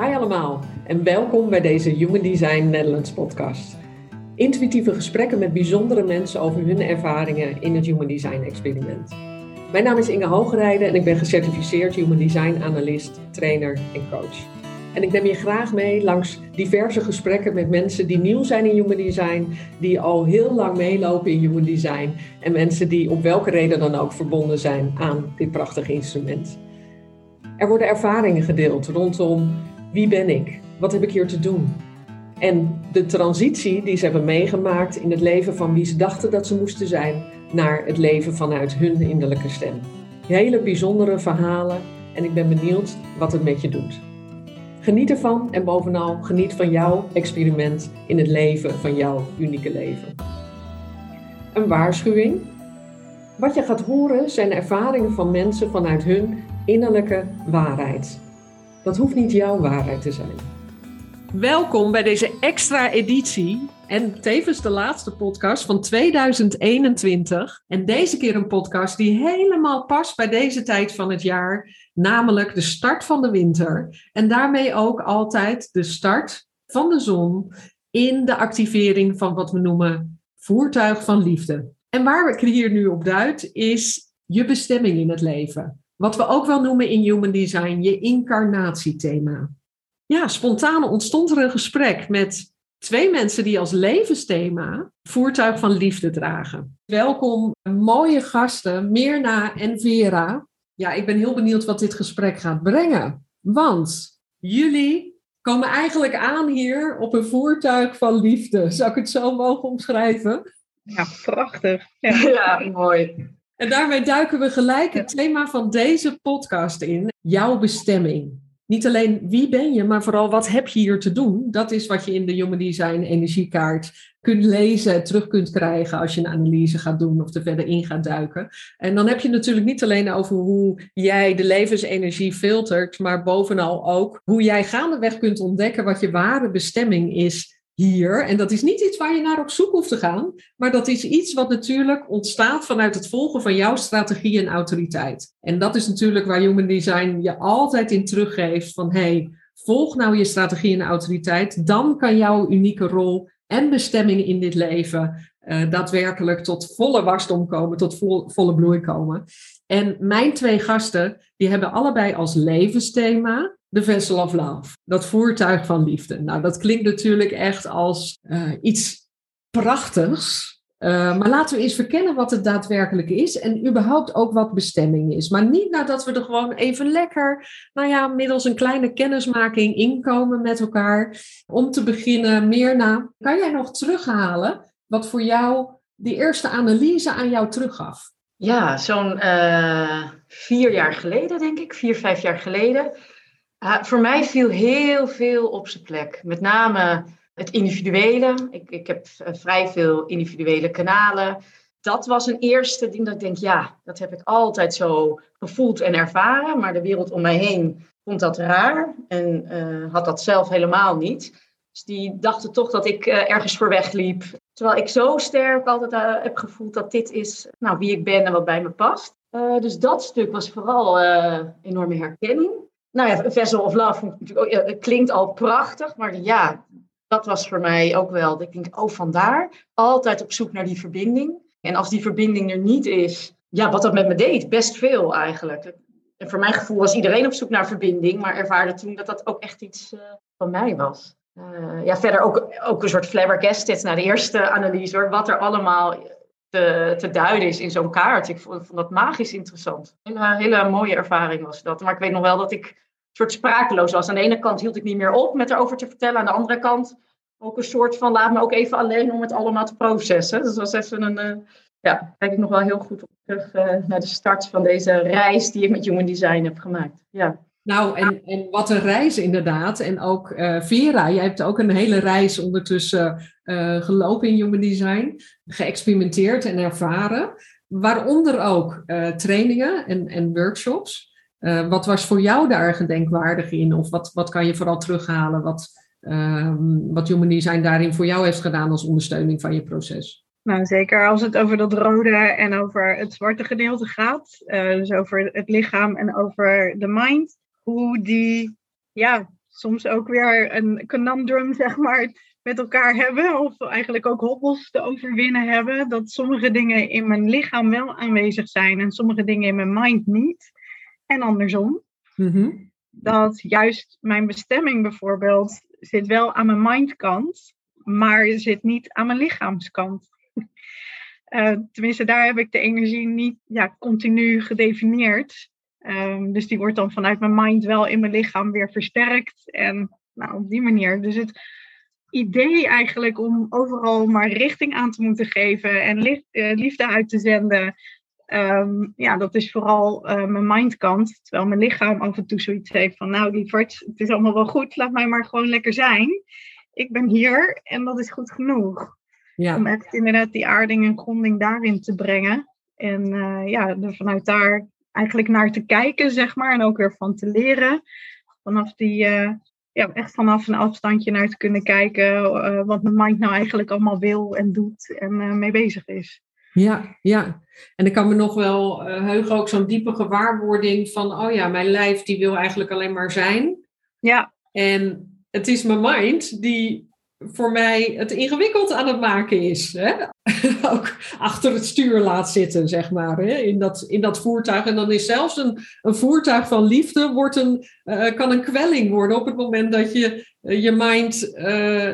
Hi allemaal en welkom bij deze Human Design Netherlands podcast. Intuïtieve gesprekken met bijzondere mensen over hun ervaringen in het Human Design experiment. Mijn naam is Inge Hoogrijde en ik ben gecertificeerd Human Design analyst, trainer en coach. En ik neem je graag mee langs diverse gesprekken met mensen die nieuw zijn in Human Design, die al heel lang meelopen in Human Design en mensen die op welke reden dan ook verbonden zijn aan dit prachtige instrument. Er worden ervaringen gedeeld rondom wie ben ik? Wat heb ik hier te doen? En de transitie die ze hebben meegemaakt in het leven van wie ze dachten dat ze moesten zijn, naar het leven vanuit hun innerlijke stem. Hele bijzondere verhalen en ik ben benieuwd wat het met je doet. Geniet ervan en bovenal geniet van jouw experiment in het leven van jouw unieke leven. Een waarschuwing. Wat je gaat horen zijn ervaringen van mensen vanuit hun innerlijke waarheid. Dat hoeft niet jouw waarheid te zijn. Welkom bij deze extra editie en tevens de laatste podcast van 2021. En deze keer een podcast die helemaal past bij deze tijd van het jaar, namelijk de start van de winter. En daarmee ook altijd de start van de zon in de activering van wat we noemen voertuig van liefde. En waar ik hier nu op duid is je bestemming in het leven. Wat we ook wel noemen in Human Design je incarnatiethema. Ja, spontaan ontstond er een gesprek met twee mensen die als levensthema voertuig van liefde dragen. Welkom, mooie gasten, Mirna en Vera. Ja, ik ben heel benieuwd wat dit gesprek gaat brengen. Want jullie komen eigenlijk aan hier op een voertuig van liefde. Zou ik het zo mogen omschrijven? Ja, prachtig. Ja, ja mooi. En daarmee duiken we gelijk het thema van deze podcast in: jouw bestemming. Niet alleen wie ben je, maar vooral wat heb je hier te doen. Dat is wat je in de Human Design energiekaart kunt lezen, terug kunt krijgen als je een analyse gaat doen of er verder in gaat duiken. En dan heb je natuurlijk niet alleen over hoe jij de levensenergie filtert, maar bovenal ook hoe jij gaandeweg kunt ontdekken wat je ware bestemming is hier. En dat is niet iets waar je naar op zoek hoeft te gaan, maar dat is iets wat natuurlijk ontstaat vanuit het volgen van jouw strategie en autoriteit. En dat is natuurlijk waar Human Design je altijd in teruggeeft van hey, volg nou je strategie en autoriteit, dan kan jouw unieke rol en bestemming in dit leven uh, daadwerkelijk tot volle wasdom komen, tot volle bloei komen. En mijn twee gasten, die hebben allebei als levensthema The Vessel of Love. Dat voertuig van liefde. Nou, dat klinkt natuurlijk echt als uh, iets prachtigs. Uh, maar laten we eens verkennen wat het daadwerkelijk is en überhaupt ook wat bestemming is. Maar niet nadat we er gewoon even lekker, nou ja, middels een kleine kennismaking inkomen met elkaar. Om te beginnen, Mirna, kan jij nog terughalen wat voor jou die eerste analyse aan jou teruggaf? Ja, zo'n uh, vier jaar geleden, denk ik, vier, vijf jaar geleden voor mij viel heel veel op zijn plek. Met name het individuele. Ik, ik heb eh, vrij veel individuele kanalen. Dat was een eerste ding dat ik denk, ja, dat heb ik altijd zo gevoeld en ervaren. Maar de wereld om mij heen vond dat raar en uh, had dat zelf helemaal niet. Dus die dachten toch dat ik uh, ergens voor wegliep. Terwijl ik zo sterk altijd uh, heb gevoeld dat dit is nou, wie ik ben en wat bij me past. dus dat stuk was vooral enorme herkenning nou ja, Vessel of Love klinkt al prachtig, maar ja, dat was voor mij ook wel. Ik denk, oh, vandaar. Altijd op zoek naar die verbinding. En als die verbinding er niet is, ja, wat dat met me deed, best veel eigenlijk. En voor mijn gevoel was iedereen op zoek naar verbinding, maar ervaarde toen dat dat ook echt iets van mij was. Uh, ja, verder ook, ook een soort flabbergasted naar de eerste analyse, wat er allemaal te, te duiden is in zo'n kaart. Ik vond, vond, dat magisch interessant. Een hele, mooie ervaring was dat. Maar ik weet nog wel dat ik soort sprakeloos was. Aan de ene kant hield ik niet meer op met erover te vertellen. Aan de andere kant ook een soort van laat me ook even alleen om het allemaal te processen. Dus dat was even een, uh, ja, kijk ik nog wel heel goed op terug uh, naar de start van deze reis die ik met Human Design heb gemaakt. Ja. Nou, en, en wat een reis inderdaad. En ook uh, Vera, jij hebt ook een hele reis ondertussen gelopen in Human Design. Geëxperimenteerd en ervaren. Waaronder ook trainingen en, en workshops. Wat was voor jou daar gedenkwaardig in? Of wat, wat kan je vooral terughalen? Wat, uh, wat Human Design daarin voor jou heeft gedaan als ondersteuning van je proces? Nou, zeker als het over dat rode en over het zwarte gedeelte gaat. Dus over het lichaam en over de mind. Hoe die ja, soms ook weer een conundrum, zeg maar, met elkaar hebben. Of eigenlijk ook hobbels te overwinnen hebben. Dat sommige dingen in mijn lichaam wel aanwezig zijn en sommige dingen in mijn mind niet. En andersom. Mhm. Dat juist mijn bestemming bijvoorbeeld zit wel aan mijn mindkant, maar zit niet aan mijn lichaamskant. Eh, tenminste, daar heb ik de energie niet ja, continu gedefinieerd. Ehm, dus die wordt dan vanuit mijn mind wel in mijn lichaam weer versterkt. En nou, op die manier. Dus het idee eigenlijk om overal maar richting aan te moeten geven en lief, eh, liefde uit te zenden. ehm, ja, dat is vooral eh, mijn mindkant. Terwijl mijn lichaam af en toe zoiets heeft van, nou lieverd, het is allemaal wel goed, laat mij maar gewoon lekker zijn. Ik ben hier en dat is goed genoeg. Ja. Om echt inderdaad die aarding en gronding daarin te brengen. En eh, ja, vanuit daar eigenlijk naar te kijken, zeg maar. En ook weer van te leren. Vanaf die, eh, ja, echt vanaf een afstandje naar te kunnen kijken. eh, wat mijn mind nou eigenlijk allemaal wil en doet en eh, mee bezig is. Ja, ja. En ik kan me nog wel eh, heugen ook zo'n diepe gewaarwording van, oh ja, mijn lijf die wil eigenlijk alleen maar zijn. Ja, En het is mijn mind die voor mij het ingewikkeld aan het maken is. Hè? Ook achter het stuur laat zitten, zeg maar, hè? In, dat, in dat voertuig. En dan is zelfs een, een voertuig van liefde wordt een, eh, kan een kwelling worden op het moment dat je eh, je mind eh,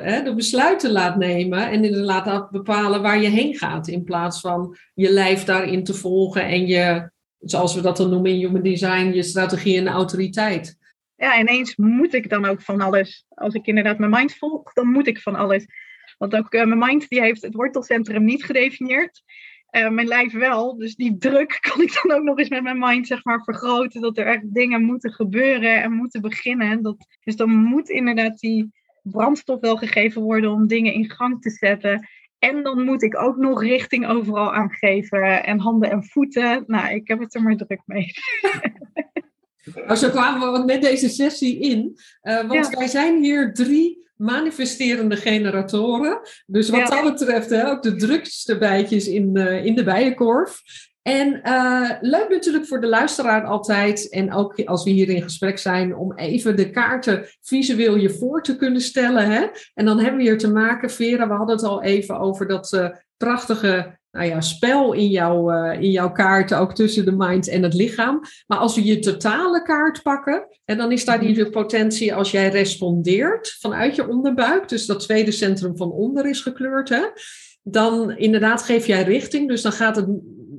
hè, de besluiten laat nemen en inderdaad bepalen waar je heen gaat. In plaats van je lijf daarin te volgen en je, zoals we dat dan noemen in human design, je strategie en autoriteit. ja, ineens moet ik dan ook van alles. Als ik inderdaad mijn mind volg, dan moet ik van alles. Want ook eh, mijn mind die heeft het wortelcentrum niet gedefinieerd. Eh, mijn lijf wel. Dus die druk kan ik dan ook nog eens met mijn mind zeg maar, vergroten. Dat er echt dingen moeten gebeuren en moeten beginnen. Dat, dus dan moet inderdaad die brandstof wel gegeven worden om dingen in gang te zetten. En dan moet ik ook nog richting overal aangeven. En handen en voeten. Nou, ik heb het er maar druk mee. Nou, zo kwamen we met deze sessie in. eh, want Ja. wij zijn hier drie manifesterende generatoren. Dus wat Ja. dat betreft hè, ook de drukste bijtjes in, eh, in de bijenkorf. En eh, leuk natuurlijk voor de luisteraar altijd, en ook als we hier in gesprek zijn, om even de kaarten visueel je voor te kunnen stellen. Hè? En dan hebben we hier te maken, Vera, we hadden het al even over dat prachtige nou ja, spel in, jouw eh, in jouw kaarten, ook tussen de mind en het lichaam. Maar als we je totale kaart pakken, en dan is daar die de potentie als jij respondeert vanuit je onderbuik, dus dat tweede centrum van onder is gekleurd, hè, dan inderdaad geef jij richting. Dus dan gaat het,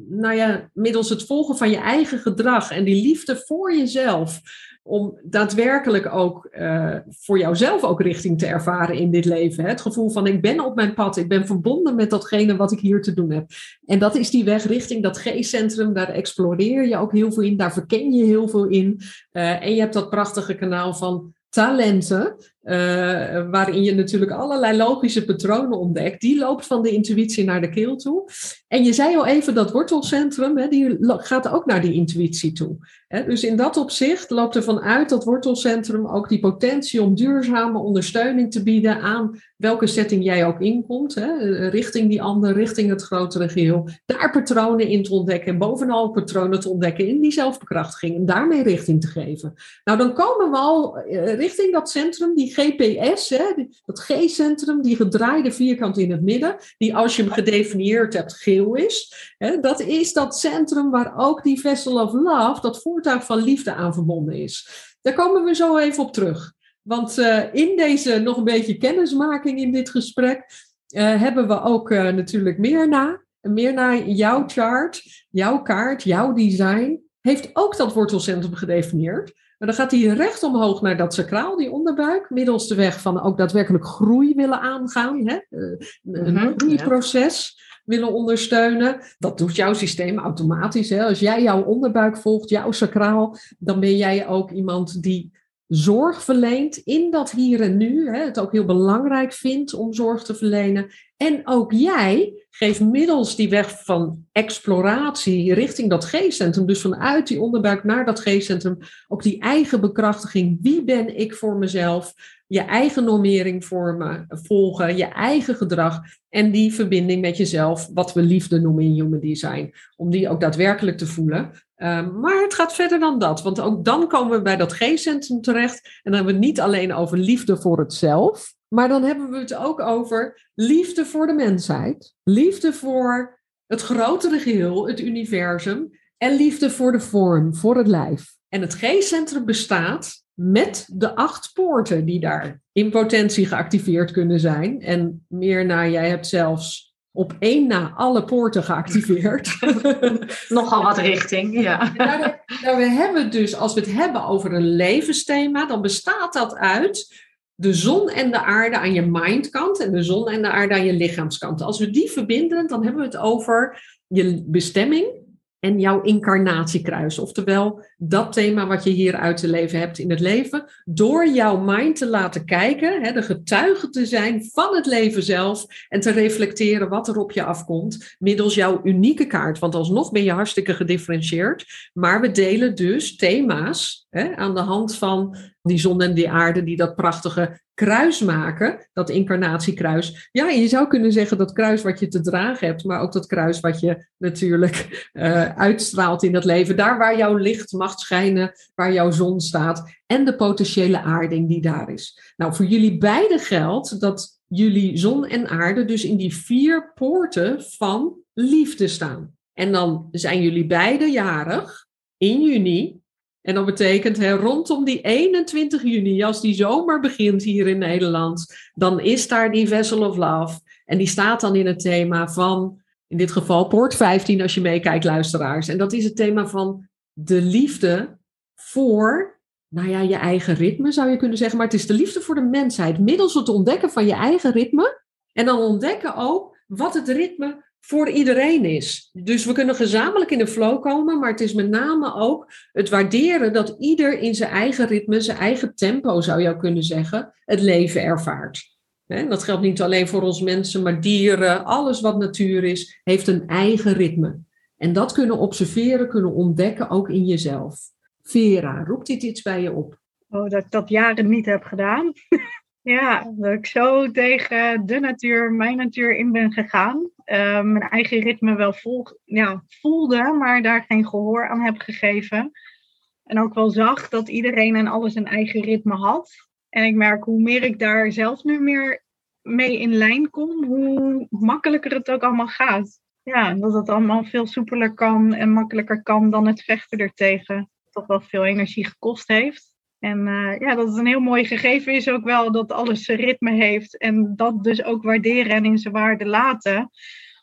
nou ja, middels het volgen van je eigen gedrag en die liefde voor jezelf, om daadwerkelijk ook eh, voor jouzelf ook richting te ervaren in dit leven. Hè? Het gevoel van ik ben op mijn pad, ik ben verbonden met datgene wat ik hier te doen heb. En dat is die weg richting dat G-centrum, daar exploreer je ook heel veel in, daar verken je heel veel in. Eh, en je hebt dat prachtige kanaal van talenten, eh, waarin je natuurlijk allerlei logische patronen ontdekt. Die loopt van de intuïtie naar de keel toe. En je zei al even dat wortelcentrum, hè, die gaat ook naar die intuïtie toe. Dus in dat opzicht loopt er vanuit dat wortelcentrum ook die potentie om duurzame ondersteuning te bieden aan welke setting jij ook inkomt. Eh, richting die ander, richting het grotere geheel. Daar patronen in te ontdekken en bovenal patronen te ontdekken in die zelfbekrachtiging en daarmee richting te geven. Nou, dan komen we al eh, richting dat centrum, die GPS, dat G-centrum, die gedraaide vierkant in het midden, die als je hem gedefinieerd hebt geel is. Dat is dat centrum waar ook die vessel of love, dat voertuig van liefde aan verbonden is. Daar komen we zo even op terug. Want eh, in deze nog een beetje kennismaking in dit gesprek eh, hebben we ook eh, natuurlijk meer na. Meer naar jouw chart, jouw kaart, jouw design. Heeft ook dat wortelcentrum gedefinieerd. Maar dan gaat hij recht omhoog naar dat sacraal, die onderbuik, middels de weg van ook daadwerkelijk groei willen aangaan. Hè? Een Mhm, groeiproces willen ondersteunen. Dat doet jouw systeem automatisch. Hè? Als jij jouw onderbuik volgt, jouw sacraal, dan ben jij ook iemand die zorg verleent in dat hier en nu. Hè? Het ook heel belangrijk vindt om zorg te verlenen. En ook jij geeft middels die weg van exploratie richting dat G-centrum, dus vanuit die onderbuik naar dat G-centrum, ook die eigen bekrachtiging. Wie ben ik voor mezelf? Je eigen normering vormen, volgen, je eigen gedrag en die verbinding met jezelf, wat we liefde noemen in Human Design, om die ook daadwerkelijk te voelen. Ehm, maar het gaat verder dan dat, want ook dan komen we bij dat G-centrum terecht. En dan hebben we het niet alleen over liefde voor het zelf, maar dan hebben we het ook over liefde voor de mensheid, liefde voor het grotere geheel, het universum, en liefde voor de vorm, voor het lijf. En het G-centrum bestaat met de acht poorten die daar in potentie geactiveerd kunnen zijn. En meer naar, jij hebt zelfs op één na alle poorten geactiveerd. Nogal wat richting, ja. Nou, nou, we hebben dus, als we het hebben over een levensthema, dan bestaat dat uit de zon en de aarde aan je mindkant en de zon en de aarde aan je lichaamskant. Als we die verbinden, dan hebben we het over je bestemming, en jouw incarnatiekruis. Oftewel, dat thema wat je hier uit te leven hebt in het leven. Door jouw mind te laten kijken, hè, de getuige te zijn van het leven zelf. En te reflecteren wat er op je afkomt. Middels jouw unieke kaart. Want alsnog ben je hartstikke gedifferentieerd. Maar we delen dus thema's hè, aan de hand van die zon en die aarde. Die dat prachtige kruis maken, dat incarnatiekruis. Ja, je zou kunnen zeggen dat kruis wat je te dragen hebt, maar ook dat kruis wat je natuurlijk uh, uitstraalt in het leven. Daar waar jouw licht mag schijnen, waar jouw zon staat en de potentiële aarding die daar is. Nou, voor jullie beiden geldt dat jullie zon en aarde dus in die vier poorten van liefde staan. En dan zijn jullie beiden jarig in juni en dat betekent hè, rondom die 21 juni, als die zomer begint hier in Nederland, dan is daar die Vessel of Love. En die staat dan in het thema van, in dit geval Poort 15, als je meekijkt, luisteraars. En dat is het thema van de liefde voor, nou ja, je eigen ritme zou je kunnen zeggen. Maar het is de liefde voor de mensheid, middels het ontdekken van je eigen ritme. En dan ontdekken ook wat het ritme voor iedereen is. Dus we kunnen gezamenlijk in de flow komen, maar het is met name ook het waarderen dat ieder in zijn eigen ritme, zijn eigen tempo zou je kunnen zeggen, het leven ervaart. dat geldt niet alleen voor ons mensen, maar dieren, alles wat natuur is, heeft een eigen ritme. En dat kunnen observeren, kunnen ontdekken ook in jezelf. Vera, roept dit iets bij je op? Oh, dat ik dat jaren niet heb gedaan. Ja, dat ik zo tegen de natuur, mijn natuur in ben gegaan. Uh, mijn eigen ritme wel voelde, maar daar geen gehoor aan heb gegeven. En ook wel zag dat iedereen en alles een eigen ritme had. En ik merk hoe meer ik daar zelf nu meer mee in lijn kom, hoe makkelijker het ook allemaal gaat. Ja, dat het allemaal veel soepeler kan en makkelijker kan dan het vechten ertegen. Toch wel veel energie gekost heeft. En uh, ja, dat het een heel mooi gegeven is ook wel dat alles zijn ritme heeft. En dat dus ook waarderen en in zijn waarde laten.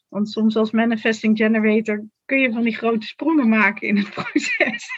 Want soms als manifesting generator kun je van die grote sprongen maken in het proces.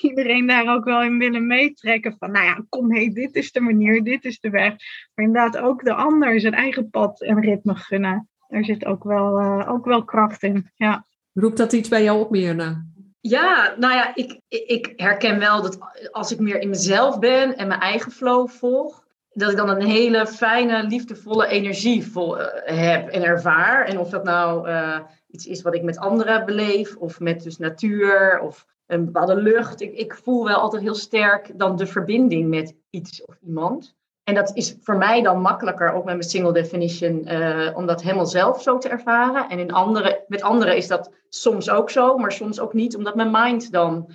Iedereen daar ook wel in willen meetrekken van, nou ja, kom hé, dit is de manier, dit is de weg. Maar inderdaad ook de ander zijn eigen pad en ritme gunnen. Daar zit ook wel, uh, ook wel kracht in, ja. Roept dat iets bij jou op, Mirna? Ja, nou ja, ik, ik herken wel dat als ik meer in mezelf ben en mijn eigen flow volg, dat ik dan een hele fijne, liefdevolle energie vol, eh, heb en ervaar. En of dat nou uh, iets is wat ik met anderen beleef, of met dus natuur, of een bepaalde lucht. Ik, ik voel wel altijd heel sterk dan de verbinding met iets of iemand. En dat is voor mij dan makkelijker, ook met mijn single definition, uh, om dat helemaal zelf zo te ervaren. En in andere, met anderen is dat soms ook zo, maar soms ook niet, omdat mijn mind dan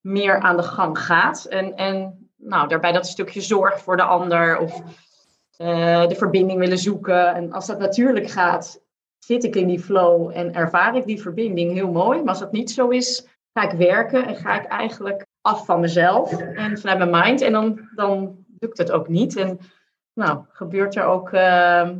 meer aan de gang gaat. En, en nou, daarbij dat stukje zorg voor de ander of uh, de verbinding willen zoeken. En als dat natuurlijk gaat, zit ik in die flow en ervaar ik die verbinding heel mooi. Maar als dat niet zo is, ga ik werken en ga ik eigenlijk af van mezelf en vanuit mijn mind. En dan, dan lukt het ook niet. En nou, gebeurt er ook uh,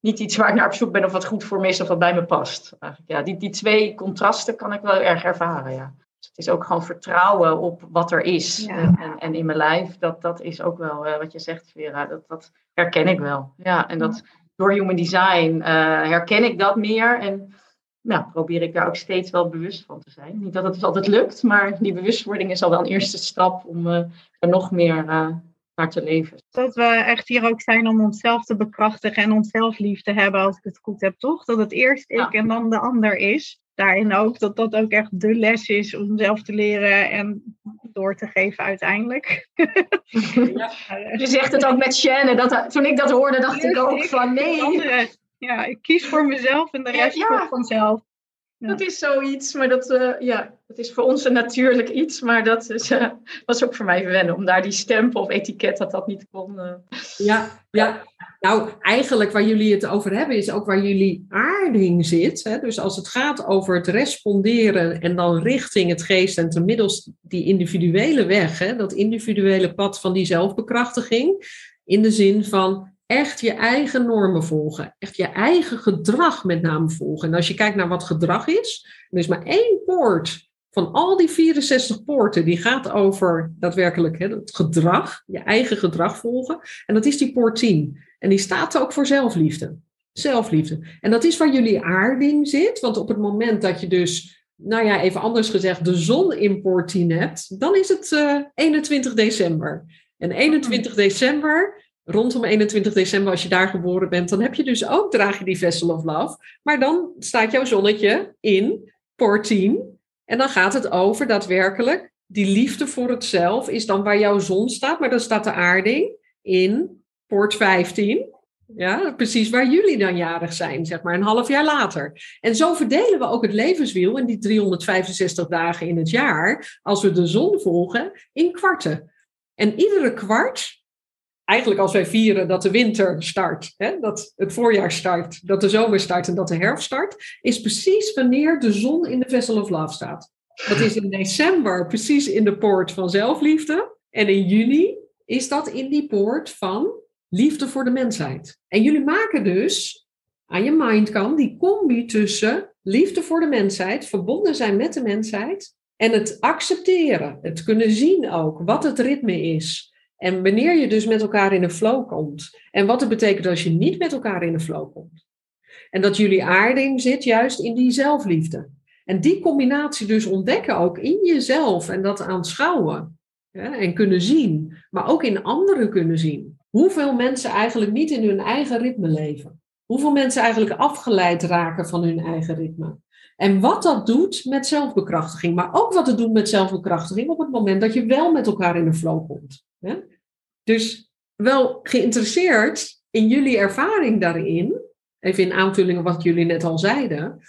niet iets waar ik naar op zoek ben of wat goed voor me is of wat bij me past. Eigenlijk, ja, die, die twee contrasten kan ik wel erg ervaren. Ja. Dus het is ook gewoon vertrouwen op wat er is. En, en, in mijn lijf, dat, dat is ook wel uh, wat je zegt, Vera. Dat, dat herken ik wel. Ja, en dat door human design uh, herken ik dat meer. En nou, probeer ik daar ook steeds wel bewust van te zijn. Niet dat het altijd lukt, maar die bewustwording is al wel een eerste stap om uh, er nog meer te leven. Dat we echt hier ook zijn om onszelf te bekrachtigen en onszelf lief te hebben, als ik het goed heb, toch? Dat het eerst ik en dan de ander is. Daarin ook dat dat ook echt de les is om zelf te leren en door te geven uiteindelijk. Ja. Je zegt het ook met Shannon. Dat, toen ik dat hoorde, dacht ik ook van nee. Ja, ik kies voor mezelf en de rest ja, vanzelf. Dat is zoiets, maar dat, uh, ja, dat is voor ons een natuurlijk iets. Maar dat is, uh, was ook voor mij wennen om daar die stempel of etiket dat dat niet kon. Uh. Ja, ja, nou eigenlijk waar jullie het over hebben is ook waar jullie aarding zit. Hè? Dus als het gaat over het responderen en dan richting het geest en te middels die individuele weg, hè? dat individuele pad van die zelfbekrachtiging. In de zin van echt je eigen normen volgen. Echt je eigen gedrag met name volgen. En als je kijkt naar wat gedrag is, er is maar één poort van al die 64 poorten, die gaat over daadwerkelijk hè, het gedrag, je eigen gedrag volgen. En dat is die poort 10. En die staat ook voor zelfliefde. Zelfliefde. En dat is waar jullie aarding zit. Want op het moment dat je dus, nou ja, even anders gezegd, de zon in poort 10 hebt, dan is het uh, eh, 21 december. En 21 december rondom 21 december, als je daar geboren bent, dan heb je dus ook, draag je die Vessel of Love. Maar dan staat jouw zonnetje in 10. En dan gaat het over daadwerkelijk, die liefde voor het zelf is dan waar jouw zon staat, maar dan staat de aarding in poort 15. Ja, precies waar jullie dan jarig zijn, zeg maar, een half jaar later. En zo verdelen we ook het levenswiel in die 365 dagen in het jaar, als we de zon volgen, in kwarten. En iedere kwart eigenlijk als wij vieren dat de winter start, hè, dat het voorjaar start, dat de zomer start en dat de herfst start, is precies wanneer de zon in de Vessel of Love staat. Dat is in december precies in de poort van zelfliefde. En in juni is dat in die poort van liefde voor de mensheid. En jullie maken dus aan je mindkant die combi tussen liefde voor de mensheid, verbonden zijn met de mensheid, en het accepteren, het kunnen zien ook wat het ritme is en wanneer je dus met elkaar in een flow komt. En wat het betekent als je niet met elkaar in een flow komt. En dat jullie aarding zit juist in die zelfliefde. En die combinatie dus ontdekken ook in jezelf en dat aanschouwen. en kunnen zien, maar ook in anderen kunnen zien. Hoeveel mensen eigenlijk niet in hun eigen ritme leven. Hoeveel mensen eigenlijk afgeleid raken van hun eigen ritme. En wat dat doet met zelfbekrachtiging, maar ook wat het doet met zelfbekrachtiging op het moment dat je wel met elkaar in een flow komt. Dus wel geïnteresseerd in jullie ervaring daarin, even in aanvulling wat jullie net al zeiden.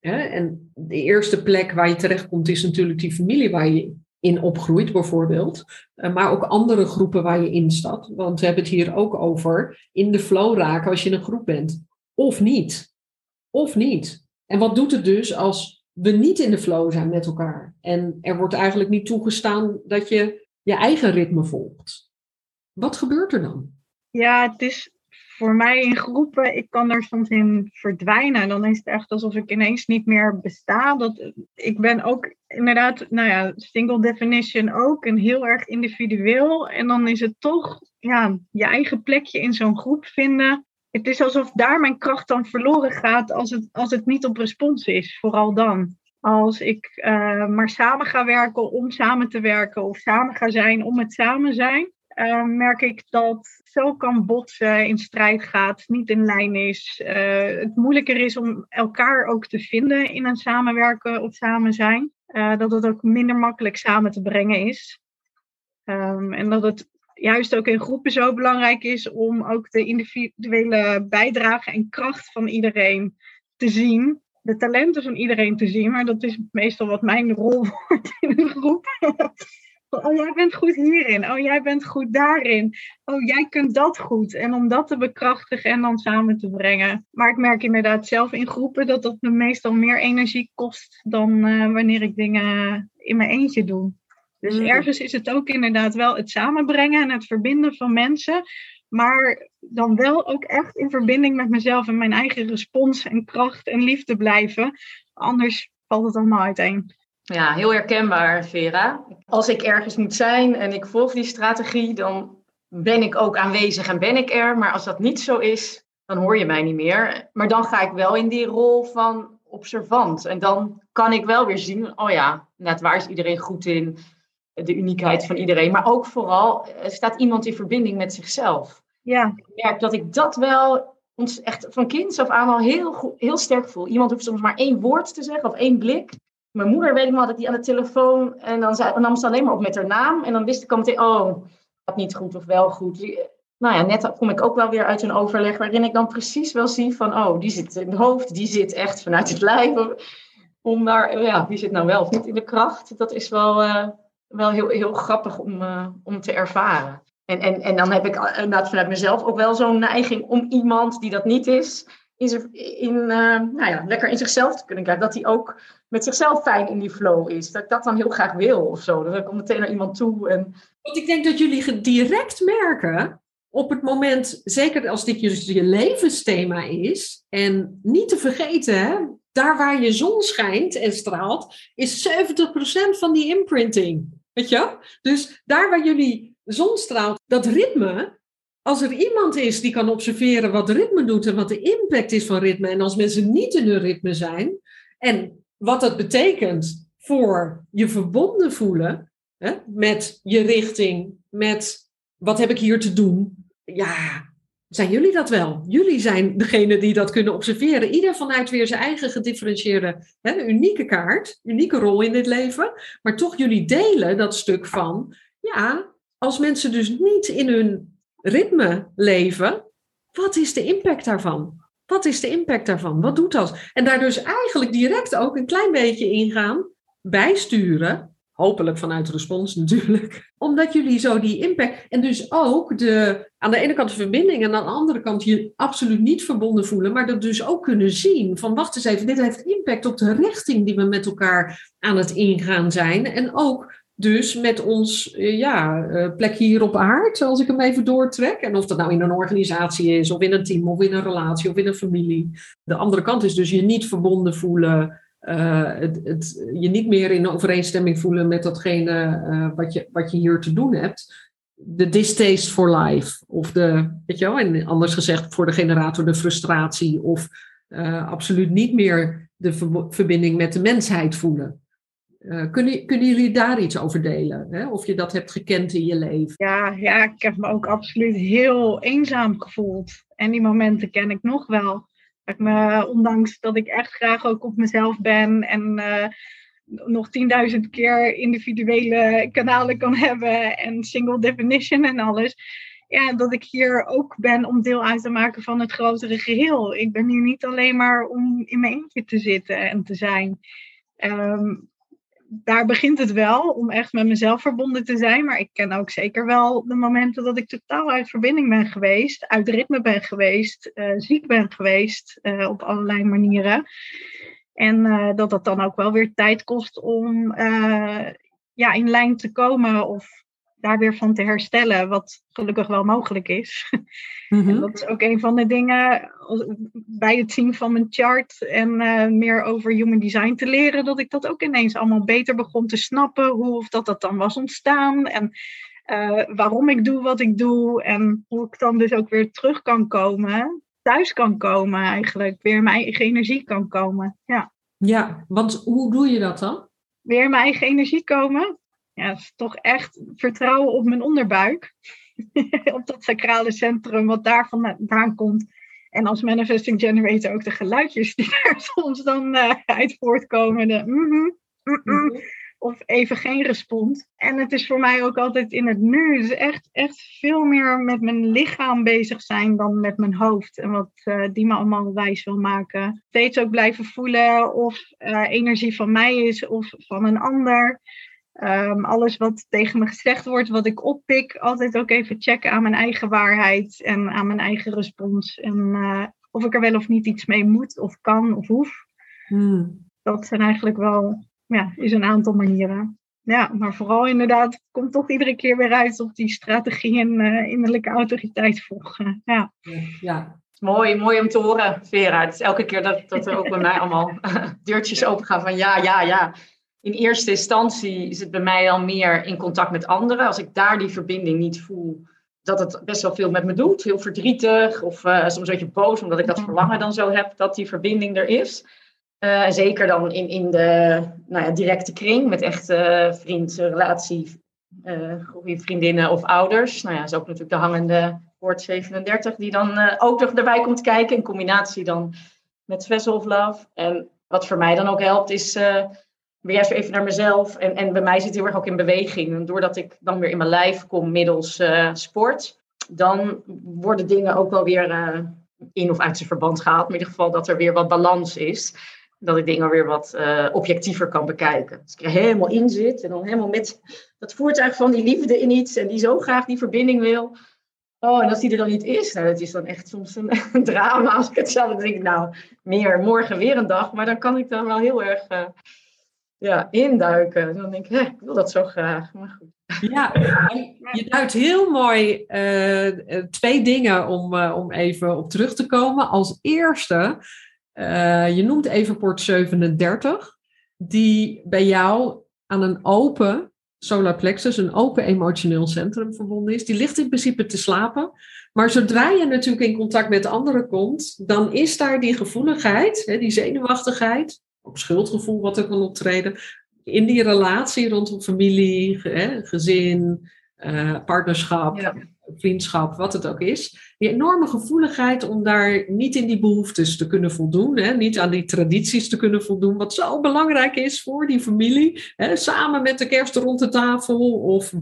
En de eerste plek waar je terechtkomt is natuurlijk die familie waar je in opgroeit, bijvoorbeeld. Eh, maar ook andere groepen waar je in staat. Want we hebben het hier ook over in de flow raken als je in een groep bent. Of niet. Of niet. En wat doet het dus als we niet in de flow zijn met elkaar? En er wordt eigenlijk niet toegestaan dat je je eigen ritme volgt. Wat gebeurt er dan? Ja, het is voor mij in groepen, ik kan er soms in verdwijnen. Dan is het echt alsof ik ineens niet meer besta. Dat, ik ben ook inderdaad, nou ja, single definition ook en heel erg individueel. En dan is het toch ja, je eigen plekje in zo'n groep vinden. Het is alsof daar mijn kracht dan verloren gaat als het, als het niet op respons is, vooral dan. Als ik uh, maar samen ga werken om samen te werken of samen ga zijn om het samen zijn, uh, merk ik dat zo kan botsen, in strijd gaat, niet in lijn is. Uh, het moeilijker is om elkaar ook te vinden in een samenwerken of samen zijn. dat het ook minder makkelijk samen te brengen is. Um, en dat het juist ook in groepen zo belangrijk is om ook de individuele bijdrage en kracht van iedereen te zien de talenten van iedereen te zien, maar dat is meestal wat mijn rol wordt in een groep. Oh, jij bent goed hierin. Oh, jij bent goed daarin. Oh, jij kunt dat goed. En om dat te bekrachtigen en dan samen te brengen. Maar ik merk inderdaad zelf in groepen dat dat me meestal meer energie kost dan uh, wanneer ik dingen in mijn eentje doe. Dus mm. ergens is het ook inderdaad wel het samenbrengen en het verbinden van mensen. Maar dan wel ook echt in verbinding met mezelf en mijn eigen respons en kracht en liefde blijven. Anders valt het allemaal uiteen. Ja, heel herkenbaar, Vera. Als ik ergens moet zijn en ik volg die strategie, dan ben ik ook aanwezig en ben ik er. Maar als dat niet zo is, dan hoor je mij niet meer. Maar dan ga ik wel in die rol van observant. En dan kan ik wel weer zien, oh ja, net waar is iedereen goed in? De uniekheid van iedereen. Maar ook vooral, staat iemand in verbinding met zichzelf. Ja. Ik merk dat ik dat wel ons echt van kinds af aan al heel, heel sterk voel. Iemand hoeft soms maar één woord te zeggen of één blik. Mijn moeder, weet ik had ik die aan de telefoon en dan, zei, dan nam ze alleen maar op met haar naam. En dan wist ik al meteen, oh, dat niet goed of wel goed. Nou ja, net kom ik ook wel weer uit een overleg waarin ik dan precies wel zie van, oh, die zit in het hoofd, die zit echt vanuit het lijf. om daar, ja, wie zit nou wel of niet in de kracht? Dat is wel, uh, wel heel, heel grappig om, uh, om te ervaren. En, en, en dan heb ik inderdaad vanuit mezelf ook wel zo'n neiging om iemand die dat niet is, in, in uh, nou ja, lekker in zichzelf te kunnen krijgen. Dat hij ook met zichzelf fijn in die flow is. Dat ik dat dan heel graag wil of zo. Dat ik kom meteen naar iemand toe. En... Want ik denk dat jullie direct merken op het moment, zeker als dit je, je levensthema is, en niet te vergeten, daar waar je zon schijnt en straalt, is 70% van die imprinting. Je? Dus daar waar jullie zon straalt, dat ritme, als er iemand is die kan observeren wat ritme doet en wat de impact is van ritme, en als mensen niet in hun ritme zijn, en wat dat betekent voor je verbonden voelen hè, met je richting, met wat heb ik hier te doen, ja, zijn jullie dat wel? Jullie zijn degene die dat kunnen observeren. Ieder vanuit weer zijn eigen gedifferentieerde, hè, unieke kaart, unieke rol in dit leven. Maar toch jullie delen dat stuk van, ja, als mensen dus niet in hun ritme leven, wat is de impact daarvan? Wat is de impact daarvan? Wat doet dat? En daar dus eigenlijk direct ook een klein beetje ingaan, bijsturen. Hopelijk vanuit respons natuurlijk. Omdat jullie zo die impact. En dus ook de, aan de ene kant de verbinding en aan de andere kant je absoluut niet verbonden voelen. Maar dat dus ook kunnen zien. Van wacht eens even, dit heeft impact op de richting die we met elkaar aan het ingaan zijn. En ook dus met ons eh, ja, eh, plek hier op aard, als ik hem even doortrek. En of dat nou in een organisatie is, of in een team, of in een relatie, of in een familie. De andere kant is dus je niet verbonden voelen. Uh, het, je niet meer in overeenstemming voelen met datgene uh, wat, je, wat je hier te doen hebt. De distaste for life. Of de, weet je wel, en anders gezegd voor de generator de frustratie. Of uh, absoluut niet meer de verbinding met de mensheid voelen. Kunnen, kunnen jullie daar iets over delen? Hè? Of je dat hebt gekend in je leven? Ja, ja, ik heb me ook absoluut heel eenzaam gevoeld. En die momenten ken ik nog wel. Me, ondanks dat ik echt graag ook op mezelf ben en uh, nog 10.000 keer individuele kanalen kan hebben en single definition en alles. Ja, dat ik hier ook ben om deel uit te maken van het grotere geheel. Ik ben hier niet alleen maar om in mijn eentje te zitten en te zijn. Um, daar begint het wel, om echt met mezelf verbonden te zijn. Maar ik ken ook zeker wel de momenten dat ik totaal uit verbinding ben geweest, uit ritme ben geweest, uh, ziek ben geweest uh, op allerlei manieren. En uh, dat dat dan ook wel weer tijd kost om ja, in lijn te komen of daar weer van te herstellen, wat gelukkig wel mogelijk is. Mm -hmm. dat is ook een van de dingen bij het zien van mijn chart en uh, meer over human design te leren, dat ik dat ook ineens allemaal beter begon te snappen, hoe of dat dat dan was ontstaan en uh, waarom ik doe wat ik doe en hoe ik dan dus ook weer terug kan komen, thuis kan komen eigenlijk, weer mijn eigen energie kan komen. Ja, ja want hoe doe je dat dan? Weer mijn eigen energie komen ja, is toch echt vertrouwen op mijn onderbuik. op dat sacrale centrum wat daar vandaan komt. En als manifesting generator ook de geluidjes die daar soms dan uh, uit voortkomen. De, mm -hmm, mm -mm, of even geen respons. En het is voor mij ook altijd in het nu. Dus echt, echt veel meer met mijn lichaam bezig zijn dan met mijn hoofd. En wat uh, die me allemaal wijs wil maken. Steeds ook blijven voelen of uh, energie van mij is of van een ander. Um, alles wat tegen me gezegd wordt, wat ik oppik, altijd ook even checken aan mijn eigen waarheid en aan mijn eigen respons. En uh, of ik er wel of niet iets mee moet, of kan, of hoef. Hmm. Dat zijn eigenlijk wel, ja, is een aantal manieren. Ja, maar vooral inderdaad, komt toch iedere keer weer uit op die strategie en uh, innerlijke autoriteit volgen. Ja. ja. Mooi, mooi om te horen, Vera. Het is elke keer dat, dat er ook bij mij allemaal deurtjes open gaan van ja, ja, ja in eerste instantie is het bij mij al meer in contact met anderen. Als ik daar die verbinding niet voel, dat het best wel veel met me doet. Heel verdrietig of uh, soms een beetje boos, omdat ik dat verlangen dan zo heb dat die verbinding er is. Uh, zeker dan in, in de nou ja, directe kring met echte vriend, relatie, uh, vriendinnen of ouders. Nou ja, dat is ook natuurlijk de hangende woord 37 die dan ook nog erbij komt kijken. In combinatie dan met Vessel of Love. En wat voor mij dan ook helpt is weer juist even naar mezelf. En, en bij mij zit heel erg ook in beweging. En doordat ik dan weer in mijn lijf kom middels uh, sport, dan worden dingen ook wel weer uh, in of uit zijn verband gehaald. Maar in ieder geval dat er weer wat balans is. dat ik dingen weer wat uh, objectiever kan bekijken. Als ik er helemaal in zit en dan helemaal met dat voertuig van die liefde in iets en die zo graag die verbinding wil. Oh, en als die er dan niet is, nou, dat is dan echt soms een, drama als ik het zelf denk. Nou, meer, morgen weer een dag, maar dan kan ik dan wel heel erg ja, induiken. Dan denk ik, hè, ik wil dat zo graag. Maar goed. Ja, je duidt heel mooi uh, twee dingen om, uh, om even op terug te komen. Als eerste, je noemt even port 37, die bij jou aan een open solar plexus, een open emotioneel centrum verbonden is. Die ligt in principe te slapen. Maar zodra je natuurlijk in contact met anderen komt, dan is daar die gevoeligheid, die zenuwachtigheid, ook schuldgevoel wat er kan optreden, in die relatie rondom familie, gezin, uh, partnerschap, vriendschap, wat het ook is. Die enorme gevoeligheid om daar niet in die behoeftes te kunnen voldoen, hè, niet aan die tradities te kunnen voldoen, wat zo belangrijk is voor die familie. Hè, samen met de kerst rond de tafel of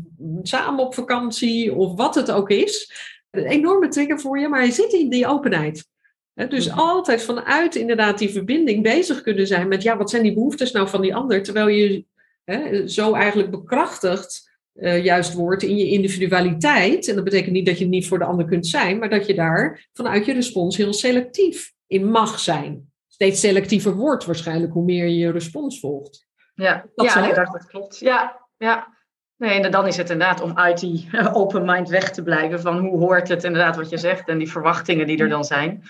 samen op vakantie of wat het ook is. Een enorme trigger voor je, maar je zit in die openheid dus mhm. altijd vanuit inderdaad die verbinding bezig kunnen zijn met, ja, wat zijn die behoeftes nou van die ander? Terwijl je zo eigenlijk bekrachtigd uh, juist wordt in je individualiteit. En dat betekent niet dat je niet voor de ander kunt zijn, maar dat je daar vanuit je respons heel selectief in mag zijn. Steeds selectiever wordt waarschijnlijk hoe meer je je respons volgt. Ja, dat, ja, dat klopt. Ja, ja. Nee, en dan is het inderdaad om uit die open mind weg te blijven van hoe hoort het inderdaad wat je zegt en die verwachtingen die er dan zijn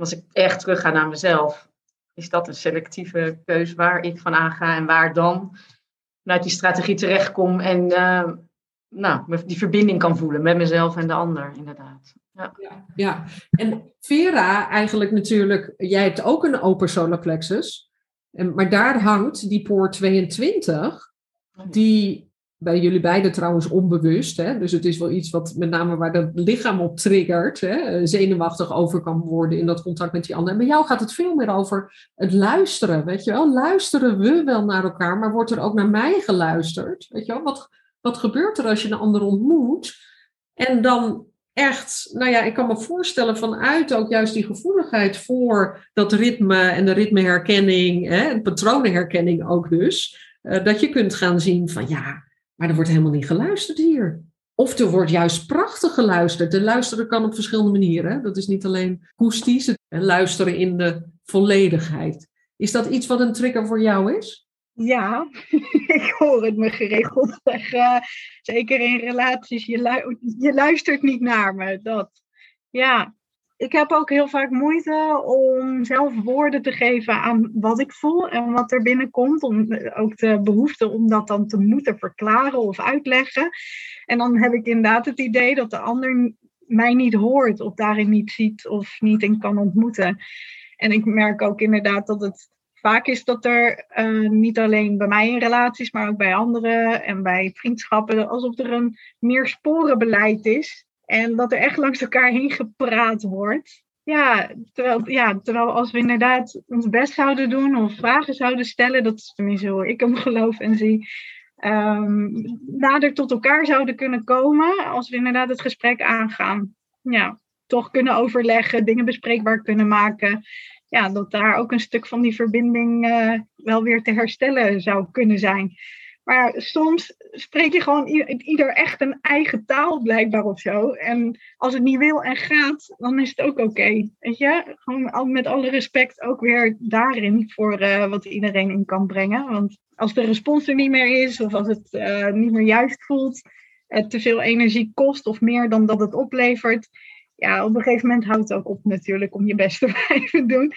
als ik echt terug ga naar mezelf, is dat een selectieve keus waar ik van aanga en waar dan vanuit die strategie terechtkom en uh, nou, die verbinding kan voelen met mezelf en de ander, inderdaad. Ja. ja. Ja, en Vera, eigenlijk natuurlijk, jij hebt ook een open solar plexus, maar daar hangt die poort 22, die bij jullie beiden trouwens onbewust. Hè? Dus het is wel iets wat met name waar het lichaam op triggert. Hè? Zenuwachtig over kan worden in dat contact met die ander. En bij jou gaat het veel meer over het luisteren. Weet je wel? Luisteren we wel naar elkaar, maar wordt er ook naar mij geluisterd? Weet je wel? Wat, wat gebeurt er als je een ander ontmoet? En dan echt, nou ja, ik kan me voorstellen vanuit ook juist die gevoeligheid voor dat ritme en de ritmeherkenning, hè, en patroonenherkenning ook dus, uh, dat je kunt gaan zien van ja, maar er wordt helemaal niet geluisterd hier. Of er wordt juist prachtig geluisterd. En luisteren kan op verschillende manieren. Dat is niet alleen akoestisch, het luisteren in de volledigheid. Is dat iets wat een trigger voor jou is? Ja, ik hoor het me geregeld zeggen. Zeker in relaties. Je, je luistert niet naar me. Dat. Ja, ik heb ook heel vaak moeite om zelf woorden te geven aan wat ik voel en wat er binnenkomt. Om ook de behoefte om dat dan te moeten verklaren of uitleggen. En dan heb ik inderdaad het idee dat de ander mij niet hoort of daarin niet ziet of niet in kan ontmoeten. En ik merk ook inderdaad dat het vaak is dat er uh, niet alleen bij mij in relaties, maar ook bij anderen en bij vriendschappen, alsof er een meer sporenbeleid is en dat er echt langs elkaar heen gepraat wordt. Ja terwijl, ja, terwijl als we inderdaad ons best zouden doen of vragen zouden stellen, dat is tenminste hoe ik hem geloof en zie, um, nader tot elkaar zouden kunnen komen als we inderdaad het gesprek aangaan. Ja, toch kunnen overleggen, dingen bespreekbaar kunnen maken. Ja, dat daar ook een stuk van die verbinding uh, wel weer te herstellen zou kunnen zijn. Maar soms spreek je gewoon ieder echt een eigen taal blijkbaar of zo. En als het niet wil en gaat, dan is het ook oké. Weet je? Gewoon met alle respect ook weer daarin voor uh, wat iedereen in kan brengen. Want als de respons er niet meer is of als het uh, niet meer juist voelt, het te veel energie kost of meer dan dat het oplevert, ja, op een gegeven moment houdt het ook op natuurlijk om je best te blijven doen.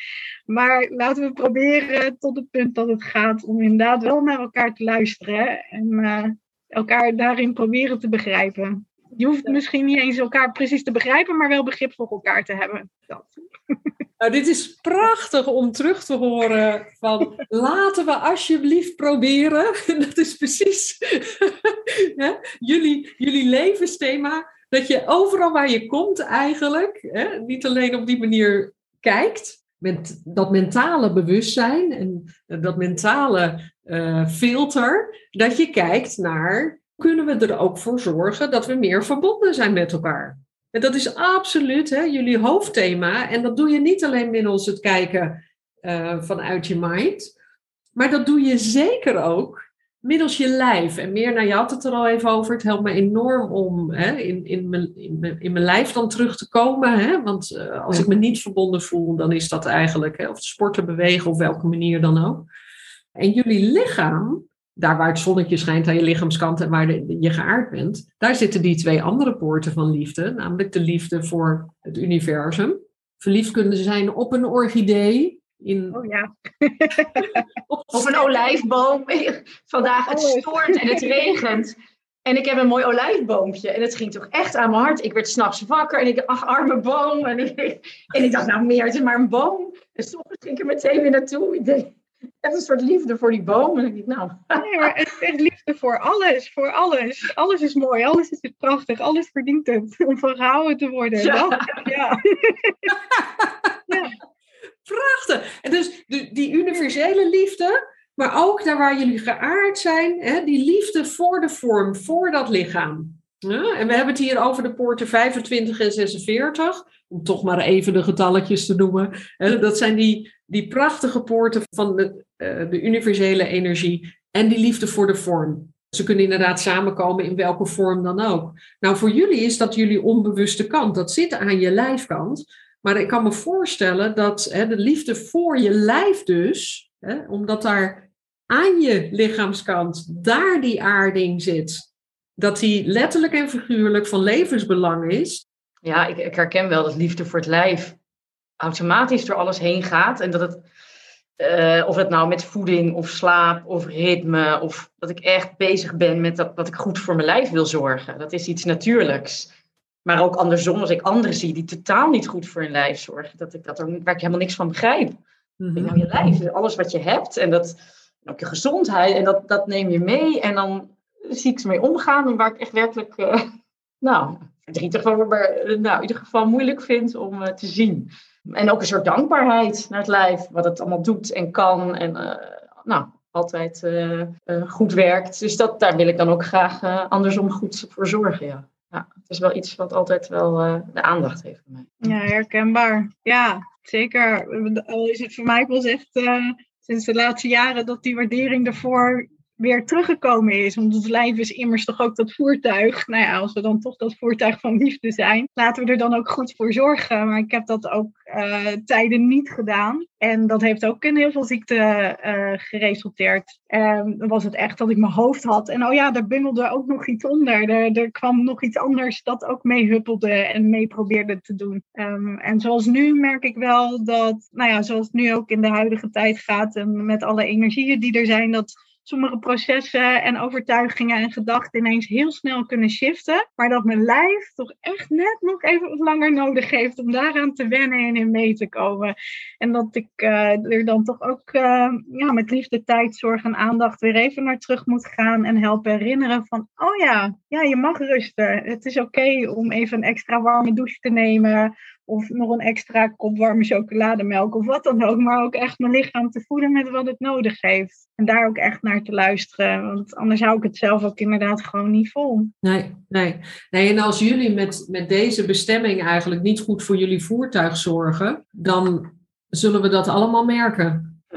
Maar laten we proberen tot het punt dat het gaat om inderdaad wel naar elkaar te luisteren en uh, elkaar daarin proberen te begrijpen. Je hoeft misschien niet eens elkaar precies te begrijpen, maar wel begrip voor elkaar te hebben. Dat. Nou, dit is prachtig om terug te horen van laten we alsjeblieft proberen. Dat is precies jullie, jullie levensthema dat je overal waar je komt eigenlijk, hè, niet alleen op die manier kijkt, met dat mentale bewustzijn en dat mentale uh, filter, dat je kijkt naar, kunnen we er ook voor zorgen dat we meer verbonden zijn met elkaar? En dat is absoluut hè, jullie hoofdthema. En dat doe je niet alleen middels het kijken eh, vanuit je mind. Maar dat doe je zeker ook middels je lijf. En meer, nou je had het er al even over, het helpt me enorm om hè, in, in, mijn, in, mijn, in mijn lijf dan terug te komen. Hè? Want uh, als ik me niet verbonden voel, dan is dat eigenlijk, hè, of sporten, bewegen, of welke manier dan ook. En jullie lichaam, daar waar het zonnetje schijnt aan je lichaamskant en waar de, je geaard bent, daar zitten die twee andere poorten van liefde, namelijk de liefde voor het universum. Verliefd kunnen zijn op een orchidee, in... Oh ja. of een olijfboom. Vandaag het stoort en het regent. En ik heb een mooi olijfboompje. En het ging toch echt aan mijn hart. Ik werd s'nachts wakker en ik dacht, ach, arme boom. En ik, en ik dacht, nou meer, het is maar een boom. En soms ging ik er meteen weer naartoe. Ik denk, is een soort liefde voor die boom. En ik dacht, nou. Nee, maar het is liefde voor alles. Voor alles. Alles is mooi. Alles is prachtig. Alles verdient het om van gehouden te worden. Ja. ja. ja. Prachtig. En dus die universele liefde, maar ook daar waar jullie geaard zijn, hè, die liefde voor de vorm, voor dat lichaam. En we hebben het hier over de poorten 25 en 46, om toch maar even de getalletjes te noemen. Dat zijn die, die prachtige poorten van de, uh, de universele energie en die liefde voor de vorm. Ze kunnen inderdaad samenkomen in welke vorm dan ook. Nou, voor jullie is dat jullie onbewuste kant. Dat zit aan je lijfkant. Maar ik kan me voorstellen dat hè, de liefde voor je lijf dus, hè, omdat daar aan je lichaamskant, daar die aarding zit, dat die letterlijk en figuurlijk van levensbelang is. Ja, ik, ik herken wel dat liefde voor het lijf automatisch door alles heen gaat. En dat het, uh, of het nou met voeding of slaap of ritme, of dat ik echt bezig ben met dat, dat ik goed voor mijn lijf wil zorgen. Dat is iets natuurlijks. Maar ook andersom, als ik anderen zie die totaal niet goed voor hun lijf zorgen, dat ik dat er, waar ik helemaal niks van begrijp. Mm Nou, je lijf, alles wat je hebt en dat, ook je gezondheid, en dat, dat neem je mee. En dan zie ik ze mee omgaan, en waar ik echt werkelijk, uh, nou, verdrietig van, maar eh, nou, in ieder geval moeilijk vind om uh, te zien. En ook een soort dankbaarheid naar het lijf, wat het allemaal doet en kan. En nou, altijd goed werkt. Dus dat, daar wil ik dan ook graag andersom goed voor zorgen, ja ja, het is wel iets wat altijd wel uh, de aandacht heeft bij mij. Ja, herkenbaar. Ja, zeker. Al is het voor mij wel echt uh, sinds de laatste jaren dat die waardering ervoor weer teruggekomen is. Want het lijf is immers toch ook dat voertuig. Nou ja, als we dan toch dat voertuig van liefde zijn, laten we er dan ook goed voor zorgen. Maar ik heb dat ook uh, tijden niet gedaan. En dat heeft ook in heel veel ziekte uh, geresulteerd. Was het echt dat ik mijn hoofd had. En oh ja, daar bungelde ook nog iets onder. Er, er kwam nog iets anders dat ook mee huppelde en mee probeerde te doen. Um, en zoals nu merk ik wel dat, nou ja, zoals het nu ook in de huidige tijd gaat. En met alle energieën die er zijn, dat sommige processen en overtuigingen en gedachten ineens heel snel kunnen shiften. Maar dat mijn lijf toch echt net nog even wat langer nodig heeft om daaraan te wennen en in mee te komen. En dat ik uh, er dan toch ook uh, ja, met liefde, tijd, zorg en aandacht weer even naar terug moet gaan en helpen herinneren van, oh ja, ja je mag rusten. Het is oké om even een extra warme douche te nemen of nog een extra kop warme chocolademelk of wat dan ook. Maar ook echt mijn lichaam te voeden met wat het nodig heeft. En daar ook echt naar te luisteren. Want anders hou ik het zelf ook inderdaad gewoon niet vol. Nee, nee. nee en als jullie met, met deze bestemming eigenlijk niet goed voor jullie voertuig zorgen, dan zullen we dat allemaal merken.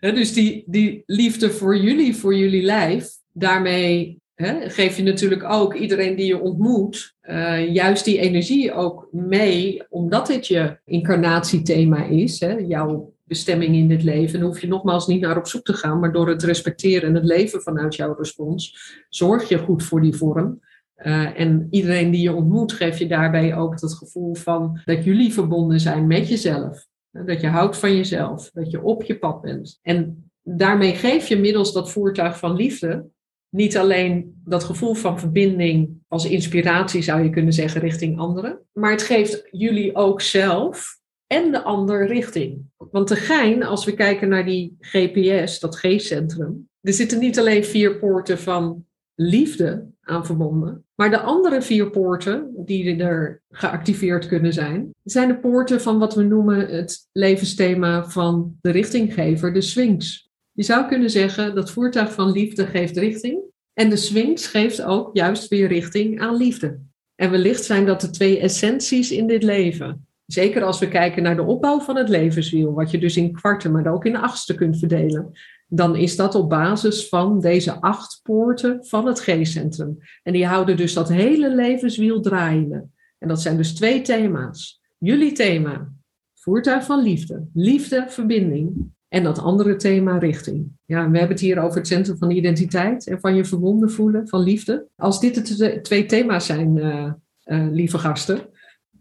dus die, die liefde voor jullie, voor jullie lijf, daarmee hè, geef je natuurlijk ook iedereen die je ontmoet uh, juist die energie ook mee, omdat dit je incarnatiethema is, hè, jouw bestemming in dit leven. Hoef je nogmaals niet naar op zoek te gaan, maar door het respecteren en het leven vanuit jouw respons, zorg je goed voor die vorm. Uh, en iedereen die je ontmoet, geef je daarbij ook dat gevoel van dat jullie verbonden zijn met jezelf. Dat je houdt van jezelf, dat je op je pad bent. En daarmee geef je middels dat voertuig van liefde niet alleen dat gevoel van verbinding als inspiratie, zou je kunnen zeggen, richting anderen, maar het geeft jullie ook zelf en de ander richting. Want de als we kijken naar die GPS, dat G-centrum, er zitten niet alleen vier poorten van liefde aan verbonden, maar de andere vier poorten die er geactiveerd kunnen zijn, zijn de poorten van wat we noemen het levensthema van de richtinggever, de Sphinx. Je zou kunnen zeggen dat voertuig van liefde geeft richting. En de Sphinx geeft ook juist weer richting aan liefde. En wellicht zijn dat de twee essenties in dit leven. zeker als we kijken naar de opbouw van het levenswiel, wat je dus in kwarten, maar ook in achtste kunt verdelen, dan is dat op basis van deze acht poorten van het G-centrum. En die houden dus dat hele levenswiel draaiende. En dat zijn dus twee thema's. Jullie thema, voertuig van liefde, liefde, verbinding. En dat andere thema, richting. Ja, we hebben het hier over het centrum van identiteit en van je verbonden voelen, van liefde. Als dit de twee thema's zijn, uh, uh, lieve gasten,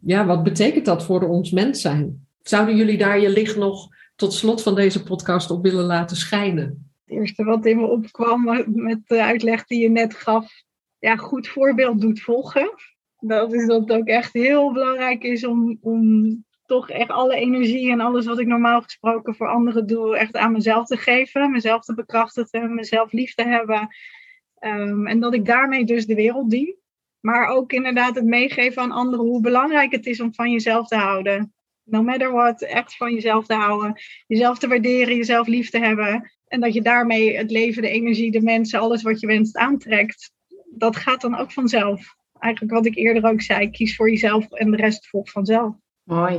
ja, wat betekent dat voor ons mens zijn? Zouden jullie daar je licht nog tot slot van deze podcast op willen laten schijnen? Het eerste wat in me opkwam met de uitleg die je net gaf, ja, goed voorbeeld doet volgen. Dat is dat ook echt heel belangrijk is om, om toch echt alle energie en alles wat ik normaal gesproken voor anderen doe, echt aan mezelf te geven, mezelf te bekrachtigen, mezelf lief te hebben. Um, en dat ik daarmee dus de wereld dien. Maar ook inderdaad het meegeven aan anderen hoe belangrijk het is om van jezelf te houden. No matter what, echt van jezelf te houden. Jezelf te waarderen, jezelf lief te hebben. En dat je daarmee het leven, de energie, de mensen, alles wat je wenst aantrekt. Dat gaat dan ook vanzelf. Eigenlijk wat ik eerder ook zei, kies voor jezelf en de rest volgt vanzelf. Mooi.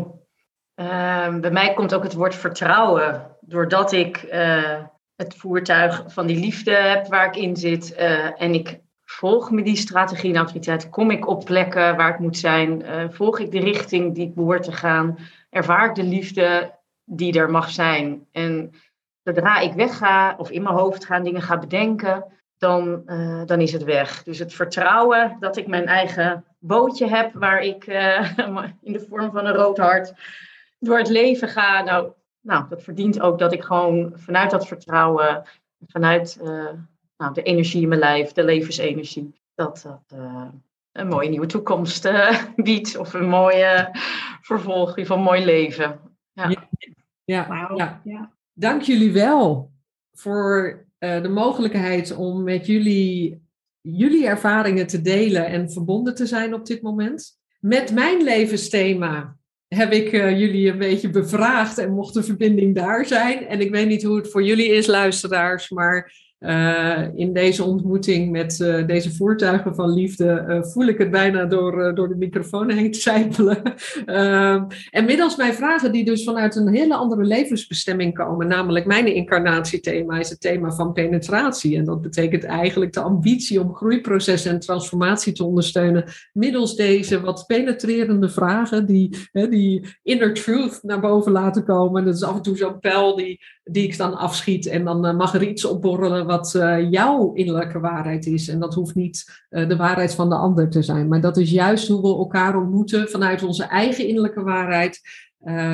Uh, bij mij komt ook het woord vertrouwen. Doordat ik uh, het voertuig van die liefde heb waar ik in zit. Uh, en ik volg me die strategie en autoriteit. Kom ik op plekken waar ik moet zijn. Eh, volg ik de richting die ik behoor te gaan. Ervaar ik de liefde die er mag zijn. En zodra ik wegga of in mijn hoofd ga dingen ga bedenken. Dan, dan is het weg. Dus het vertrouwen dat ik mijn eigen bootje heb waar ik in de vorm van een rood hart door het leven ga, nou, nou, dat verdient ook dat ik gewoon vanuit dat vertrouwen, vanuit uh, nou, de energie in mijn lijf, de levensenergie, dat dat uh, een mooie nieuwe toekomst uh, biedt of een mooie vervolg van een mooi leven. Ja, ja, wow. ja. ja. dank jullie wel voor de mogelijkheid om met jullie, jullie ervaringen te delen en verbonden te zijn op dit moment. Met mijn levensthema heb ik uh, jullie een beetje bevraagd en mocht de verbinding daar zijn. En ik weet niet hoe het voor jullie is, luisteraars, maar uh, in deze ontmoeting met uh, deze voertuigen van liefde uh, voel ik het bijna door, door de microfoon heen zijpelen. Ehm, en middels mijn vragen die dus vanuit een hele andere levensbestemming komen, namelijk mijn incarnatiethema is het thema van penetratie. En dat betekent eigenlijk de ambitie om groeiprocessen en transformatie te ondersteunen middels deze wat penetrerende vragen die, die inner truth naar boven laten komen. Dat is af en toe zo'n pijl die, die ik dan afschiet en dan mag er iets opborrelen wat uh, jouw innerlijke waarheid is. En dat hoeft niet uh, de waarheid van de ander te zijn. Maar dat is juist hoe we elkaar ontmoeten vanuit onze eigen innerlijke waarheid.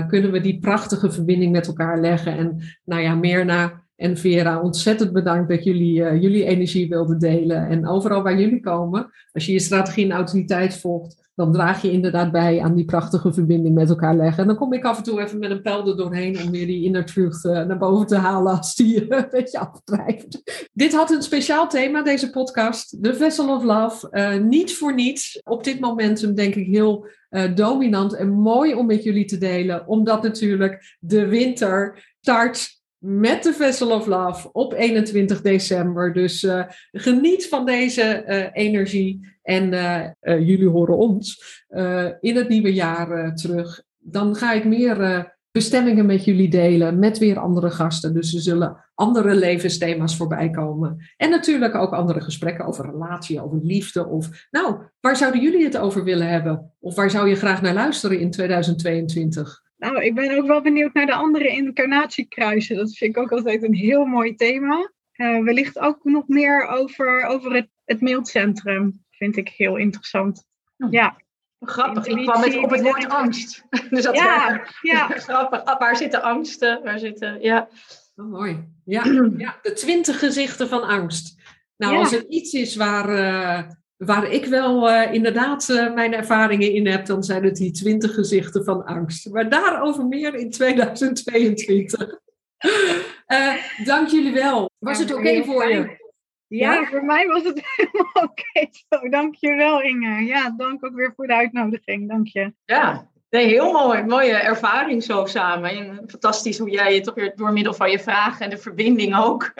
Kunnen we die prachtige verbinding met elkaar leggen. En nou ja, Mirna en Vera, ontzettend bedankt dat jullie jullie energie wilden delen. En overal waar jullie komen, als je je strategie en autoriteit volgt, dan draag je inderdaad bij aan die prachtige verbinding met elkaar leggen. En dan kom ik af en toe even met een pijl er doorheen om weer die inner truth uh, naar boven te halen als die uh, een beetje afdrijft. Dit had een speciaal thema, deze podcast, The Vessel of Love. Niet voor niets. Op dit momentum denk ik heel dominant en mooi om met jullie te delen, omdat natuurlijk de winter start met de Vessel of Love op 21 december. Dus uh, geniet van deze uh, energie. En uh, jullie horen ons in het nieuwe jaar terug. Dan ga ik meer bestemmingen met jullie delen. Met weer andere gasten. Dus er zullen andere levensthema's voorbij komen. En natuurlijk ook andere gesprekken over relatie, over liefde. Of nou, waar zouden jullie het over willen hebben? Of waar zou je graag naar luisteren in 2022? Nou, ik ben ook wel benieuwd naar de andere incarnatiekruisen. Dat vind ik ook altijd een heel mooi thema. Uh, wellicht ook nog meer over, over het, het mailcentrum. Vind ik heel interessant. Oh. Ja. Grappig, ik kwam met op het woord angst. dus dat ja, ja. grappig. Waar zitten angsten? Waar zitten, ja. Oh, mooi. Ja, ja, de twintig gezichten van angst. Nou, als er iets is waar, uh, waar ik wel uh, inderdaad uh, mijn ervaringen in heb, dan zijn het die twintig gezichten van angst. Maar daarover meer in 2022. uh, eh, dank jullie wel. Was het oké okay voor je? Ja, ja, voor mij was het helemaal oké okay zo. Dank je wel, Inge. Ja, dank ook weer voor de uitnodiging. Dank je. Ja, nee, heel mooi. Mooie ervaring zo samen. En fantastisch hoe jij het toch weer door middel van je vragen en de verbinding ook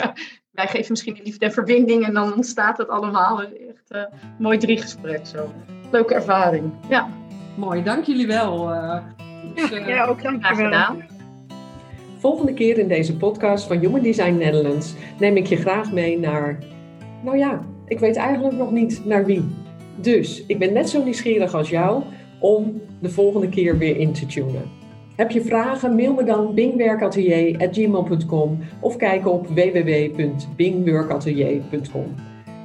wij geven misschien een liefde en verbinding en dan ontstaat het allemaal. Echt uh, mooi drie gesprek zo. Leuke ervaring. Ja. Mooi, dank jullie wel. Uh, Dus, ja, uh, ja, ook dankjewel. gedaan. Volgende keer in deze podcast van Human Design Netherlands neem ik je graag mee naar, nou ja, ik weet eigenlijk nog niet naar wie. Dus ik ben net zo nieuwsgierig als jou om de volgende keer weer in te tunen. Heb je vragen? Mail me dan bingwerkatelier.gmail.com of kijk op www.bingworkatelier.com.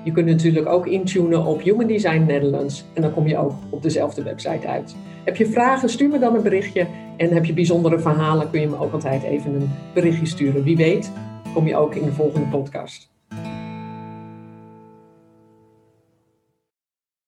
Je kunt natuurlijk ook intunen op Human Design Netherlands en dan kom je ook op dezelfde website uit. Heb je vragen? Stuur me dan een berichtje. En heb je bijzondere verhalen? Kun je me ook altijd even een berichtje sturen. Wie weet, kom je ook in de volgende podcast.